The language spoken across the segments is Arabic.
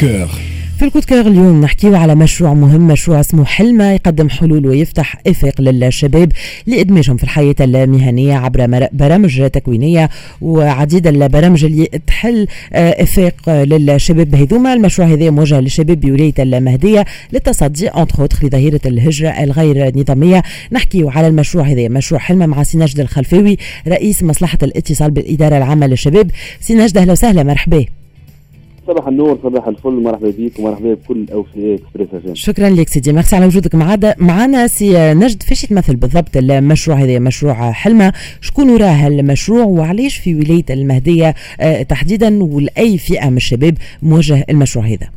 cœur في ال coup de cœur اليوم نحكيو على مشروع مهم مشروع اسمه حلمة يقدم حلول ويفتح إفق للشباب لإدماجهم في الحياة المهنية عبر برامج تكوينية وعديد البرامج اللي تحل آه، افاق للشباب. هذوما المشروع هذا موجه للشباب بولاية المهدية للتصدي entre autres لظاهرة الهجرة الغير نظامية. نحكيو على المشروع هذا مشروع حلمة مع سي ناجد الخلفاوي رئيس مصلحة الاتصال بالإدارة العامة للشباب. سي ناجد أهلا وسهلا مرحبا. صباح النور صباح الفل مرحبا بك ومرحبا بكل اوفياء إكسبريس شكرا لك سيدي. ميرسي على وجودك معنا معنا سي ناجد. فاش يتمثل بالضبط المشروع هذا؟ مشروع حلمة. شكون وراه المشروع؟ وعلاش في ولاية المهدية؟ آه، تحديدا ولأي فئة من الشباب موجه المشروع هذا؟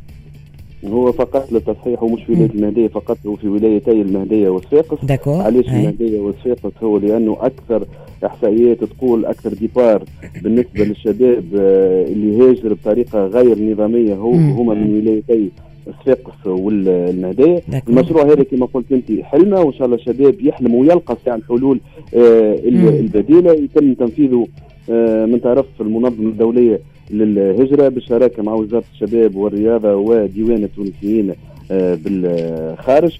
هو فقط للتصحيح ومش في ولاية المهدية فقط هو في ولايتي المهدية d'accord. علاش. المهدية وصفاقس هو لأنه أكثر إحصائيات تقول أكثر ديبار بالنسبة للشباب آه، اللي هاجر بطريقة غير نظامية هو. هما من ولايتي صفاقس والمهديه داكور. المشروع هذا كما قلت أنت حلمه وإن شاء الله الشباب يحلم ويلقى فعلا الحلول آه،. البديلة يتم تنفيذه آه، من طرف المنظمة الدولية للهجرة بالشراكة مع وزارة الشباب والرياضة وديوان التونسيين آه، بالخارج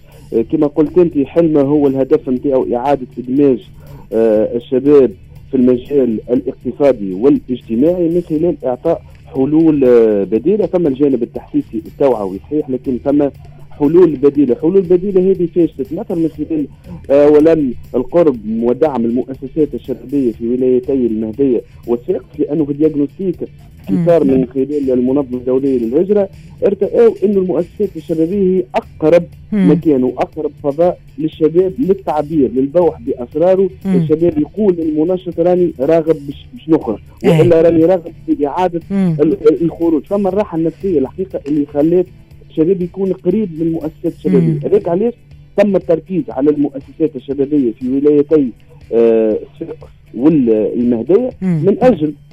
كما قلت أنت حلمه هو الهدف نتاعو إعادة إدماج الشباب في المجال الاقتصادي والاجتماعي من خلال إعطاء حلول آه، بديلة. فما الجانب التحسيسي التوعوي صحيح لكن فما حلول بديلة، حلول بديلة هذه فاش تتمثل من خلال آه، اولا القرب ودعم المؤسسات الشبابية في ولايتي المهدية والصفاقس لأنه في الديagnostic صار من خلال المنظمة الدولية للهجرة ارتأوا انه المؤسسات الشبابية هي أقرب مم. مكان وأقرب فضاء للشباب للتعبير للبوح بأسراره مم. الشباب يقول للمنشط راني راغب باش, نخرج أي. وإلا راني راغب في. ال- الخروج فما الراحة النفسية الحقيقة اللي خلات الشباب يكون قريب من المؤسسات الشبابيه مم. هذاك علاش تم التركيز على المؤسسات الشبابية في ولايتي آه، مم. من أجل آه،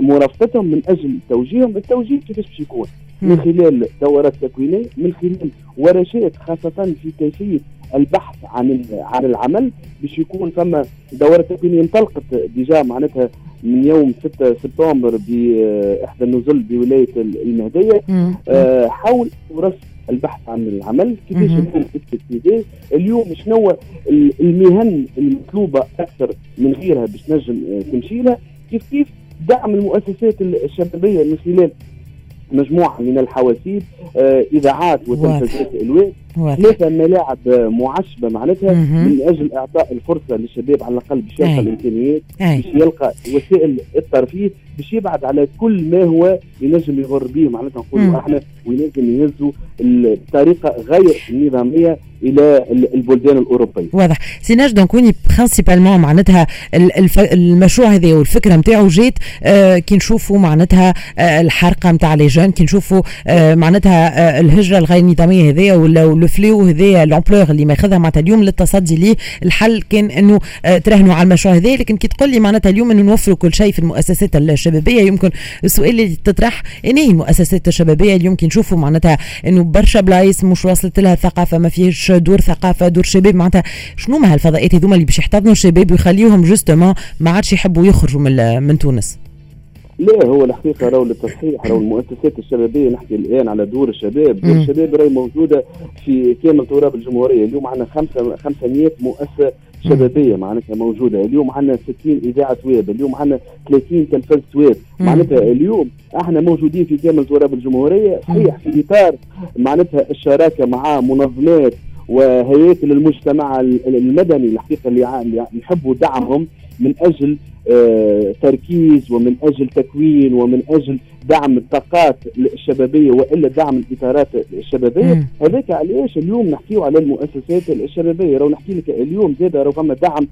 مرافقتهم من أجل توجيههم. التوجيه كيفاش باش يكون؟ من. خلال دورات تكوينية من خلال ورشات خاصة في كيفيه البحث عن عن العمل باش يكون فما دورات تكوينية انطلقت ديجا معناتها من يوم 6 سبتمبر باحدى النزل بولاية ال- المهدية. آه، حول فرص البحث عن العمل. كيفاش مهم. اليوم شنو ال- المهن المطلوبة أكثر من غيرها باش نجم آه، تمشي لها؟ كيف كيف دعم المؤسسات ال- الشبابية من خلال مجموعة من الحواسيب آه، إذاعات وتلفزيونات الواد. ثلاثة ملاعب معشبة معناتها. من أجل إعطاء الفرصة للشباب على الأقل باش يلقى. الإمكانيات. باش يلقى وسائل الترفيه باش يبعد على كل ما هو ينجم يغر به معناتها. نقولوا إحنا وينجم يهزوا الطريقة غير نظاميه إلى ال- البلدان الأوروبية. واضح سي ناجد donc oui principalement معناتها ال- الف... المشروع هذا والفكرة نتاعو جات آه كي نشوفوا معناتها آه الحرقة نتاع les jeunes كي نشوفوا آه معناتها آه الهجرة الغير نظاميه هذيا ولا ال fléau هذايا l'ampleur اللي ماخذها معناتها اليوم للتصدي ليه الحل كان إنه آه تراهنوا على المشروع هذا لكن كي تقول لي معناتها اليوم إنه نوفروا كل شيء في المؤسسات الشبابية. يمكن السؤال اللي تطرح ان هي المؤسسات الشبابية اليوم كي نشوفوا معناتها إنه برشا بلايص مش واصلت لها ثقافة ما فيهش دور ثقافة دور شباب. معناتها شنو ما هالفضاءات هذوما اللي باش يحتضنوا الشباب ويخليوهم justement ما عادش يحبوا يخرجوا من من تونس؟ لا هو الحقيقة راهو للتصحيح راهو المؤسسات الشبابية نحكي الآن على دور الشباب، دور. الشباب راهي موجودة في كامل تراب الجمهورية، اليوم عندنا خمسة 500 مؤسسة شبابية معناتها موجودة، اليوم عندنا 60 إذاعة ويب، اليوم عندنا 30 تلفزه ويب،. معناتها اليوم إحنا موجودين في كامل تراب الجمهورية، صحيح في إطار معناتها الشراكة مع منظمات وهياكل المجتمع ال- المدني الحقيقة اللي نحبوا دعمهم من أجل تركيز ومن أجل تكوين ومن أجل دعم الطاقات الشبابية وإلا دعم الإطارات الشبابية. هذاك علاش اليوم نحكيو على المؤسسات الشبابية راهو نحكي لك اليوم زاد راهو فما دعم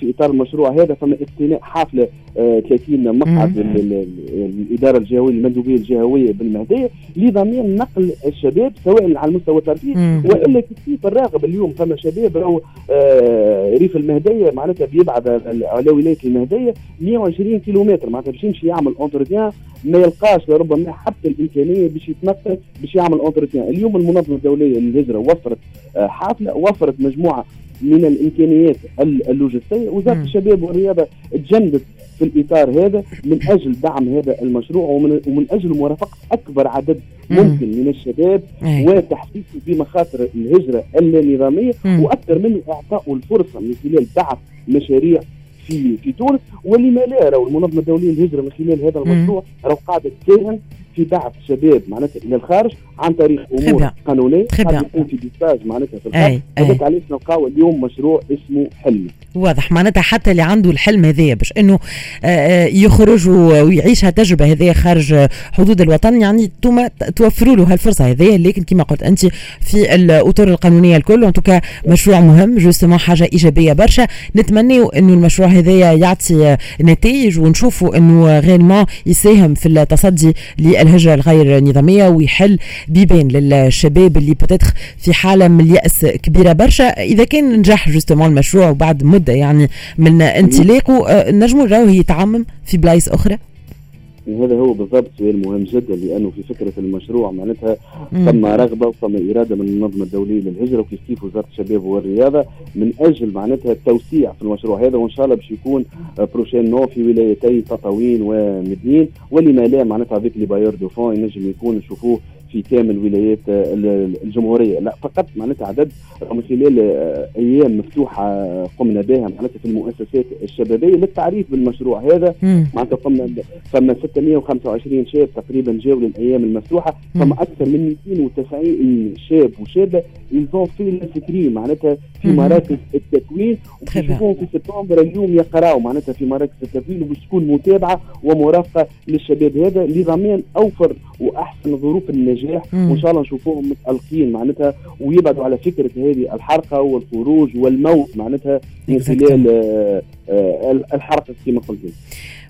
في إطار المشروع هذا فما اقتناء حافلة آه، 30 مقعد مم. ال- ال- ال- الإدارة الجهوية المندوبية الجهوية بالمهدية لضمان نقل الشباب سواء على المستوى الترفيهي مم. وإلا كيف الراغب اليوم فما شباب راهو آه، ريف المهدية معناتها بيبعد على ولاية المهدية 120 كيلومتر. معناتها باش يمشي يعمل entretien ما يلقاش لربما حتى الإمكانية باش يتنقل باش يعمل entretien اليوم المنظمة الدولية للهجرة وفرت آه، حافلة وفرت مجموعة من الإمكانيات ال- اللوجستية. وزارة. الشباب والرياضة تجندت في الإطار هذا من أجل دعم هذا المشروع ومن, ومن أجل مرافقة أكبر عدد ممكن من الشباب وتحسيسه بمخاطر الهجرة اللانظاميه وأكثر منه اعطائه الفرصة من خلال بحث مشاريع في في تونس ولما لا راهو المنظمة الدولية للهجرة من خلال هذا المشروع راهو قاعدة تساهم في بعث شباب معناتها إلى الخارج عن طريق أمور قانونية قد يكون في des stages معناتها في الخارج هذاك علاش نلقاو اليوم مشروع اسمه حلمة. واضح. معناتها حتى اللي عنده الحلم هذايا باش إنه آه، آه، يخرج ويعيش هالتجربه هذه خارج حدود الوطن يعني انتوما توفروا له هالفرصة هذه لكن كما قلت أنت في الأطر القانونية الكل وانتو مشروع مهم justement حاجة إيجابية برشا. نتمنوا إنه المشروع هذايا يعطي نتائج ونشوفوا إنه vraiment يساهم في التصدي للهجره الغير نظامية ويحل بيبان للشباب اللي بتدخل في حالة من اليأس كبيرة برشا. إذا كان نجح justement المشروع وبعد مدة يعني من انطلاقه آه، نجموا نراوه يتعمم في بلايص أخرى؟ هذا هو بالضبط سؤال مهم جدا لأنه في فكرة المشروع معناتها ثم رغبة وثم إرادة من المنظمه الدوليه للهجرة وكيف كيف وزارة الشباب والرياضة من أجل معناتها التوسيع في المشروع هذا وإن شاء الله باش يكون prochainement في ولايتي تطاوين ومدين ولما لا معناتها avec les bailleurs de fonds ينجم يكون نشوفوه في كامل ولايات الجمهورية. لا فقط معناتها عدد من خلال أيام مفتوحة قمنا بها معناتها في المؤسسات الشبابية للتعريف بالمشروع هذا. معناتها قمنا فما 625 شاب تقريبا جاوا للأيام المفتوحة. فما أكثر من 290 شاب وشابة يلزون في الفكري معناتها في مراكز التكوين. ويشوفوهم في سبتمبر اليوم يقراوا معناتها في مراكز التكوين وباش تكون متابعة ومرافقة للشباب هذا. لضمان أوفر وأحسن ظروف النجاح. وإن شاء الله نشوفوهم متألقين معناتها ويبعدوا على فكرة هذه الحرقة والخروج والموت معناتها. خلال آه، آه، الحرقه كما قلت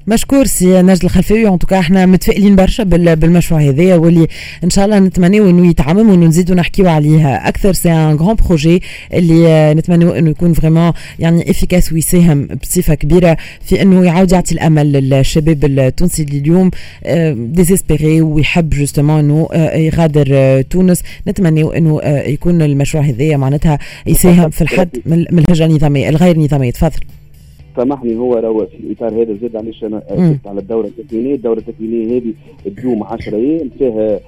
مشكور سي نجد الخلفاوي en tout cas إحنا متفائلين برشا بالمشروع هذايا واللي إن شاء الله نتمنوا إنه يتعمم وإنه نزيدوا نحكيو عليها أكثر. c'est un grand projet اللي نتمنوا إنه يكون vraiment يعني efficace ويساهم بصفة كبيرة في إنه يعاود يعطي الأمل للشباب التونسي اللي اليوم désespéré ويحب justement إنه يغادر تونس. نتمنوا إنه يكون المشروع هذايا معناتها يساهم في الحد من الهجره النظاميه الغير نظاميه تفضل سامحني هو راهو في الاطار هذا زاد علاش أنا اكدت على الدورة التكوينيه، الدورة التكوينيه هذه تدوم 10 أيام فيها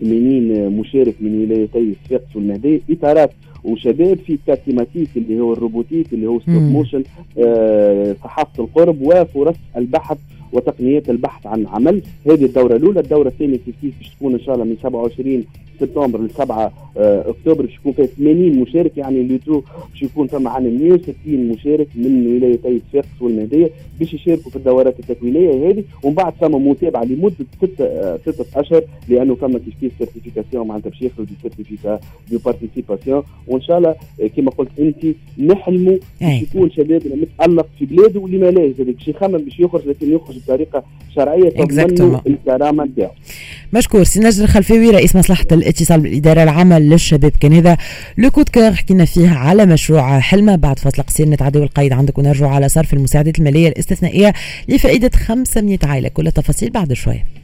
80 آه، مشارك من ولايتي صفاقس والمهديه إطارات وشباب في quatre thématiques اللي هو ال robotique اللي هو stop motion آه، صحافة القرب وفرص البحث وتقنيات البحث عن عمل. هذه الدورة الأولى الدورة الثانية كيف كيف باش تكون إن شاء الله من 27 سبتمبر ل 7 آه، أكتوبر باش يكون فيها 80 مشارك. يعني le tout باش يكون ثم عن 160 مشارك من ولايتي صفاقس والمهديه باش يشاركوا في الدورات التكوينية هذه. ومن بعد ثم متابعة لمدة ستة آه، ستة أشهر لأنه ثم كيف كيف certification معناتها باش ياخذوا des certificats de participation وإن شاء الله آه، كما قلت أنت نحلموا باش يكون شبابنا متألق في بلاده ولما لا باش يخمم باش يخرج لكن يخرج بطريقة شرعية تضمن الكرامة نتاعو مشكور. سي نجد الخلفاوي رئيس مصلحة الاتصال بالإدارة العامة للشباب كان هذا le coup de cœur حكينا فيه على مشروع حلمة. بعد فاصل قصير نتعداو القيد عندك ونرجع على صرف المساعدات المالية الاستثنائية لفائدة 500 عائلة. كل التفاصيل بعد شوية.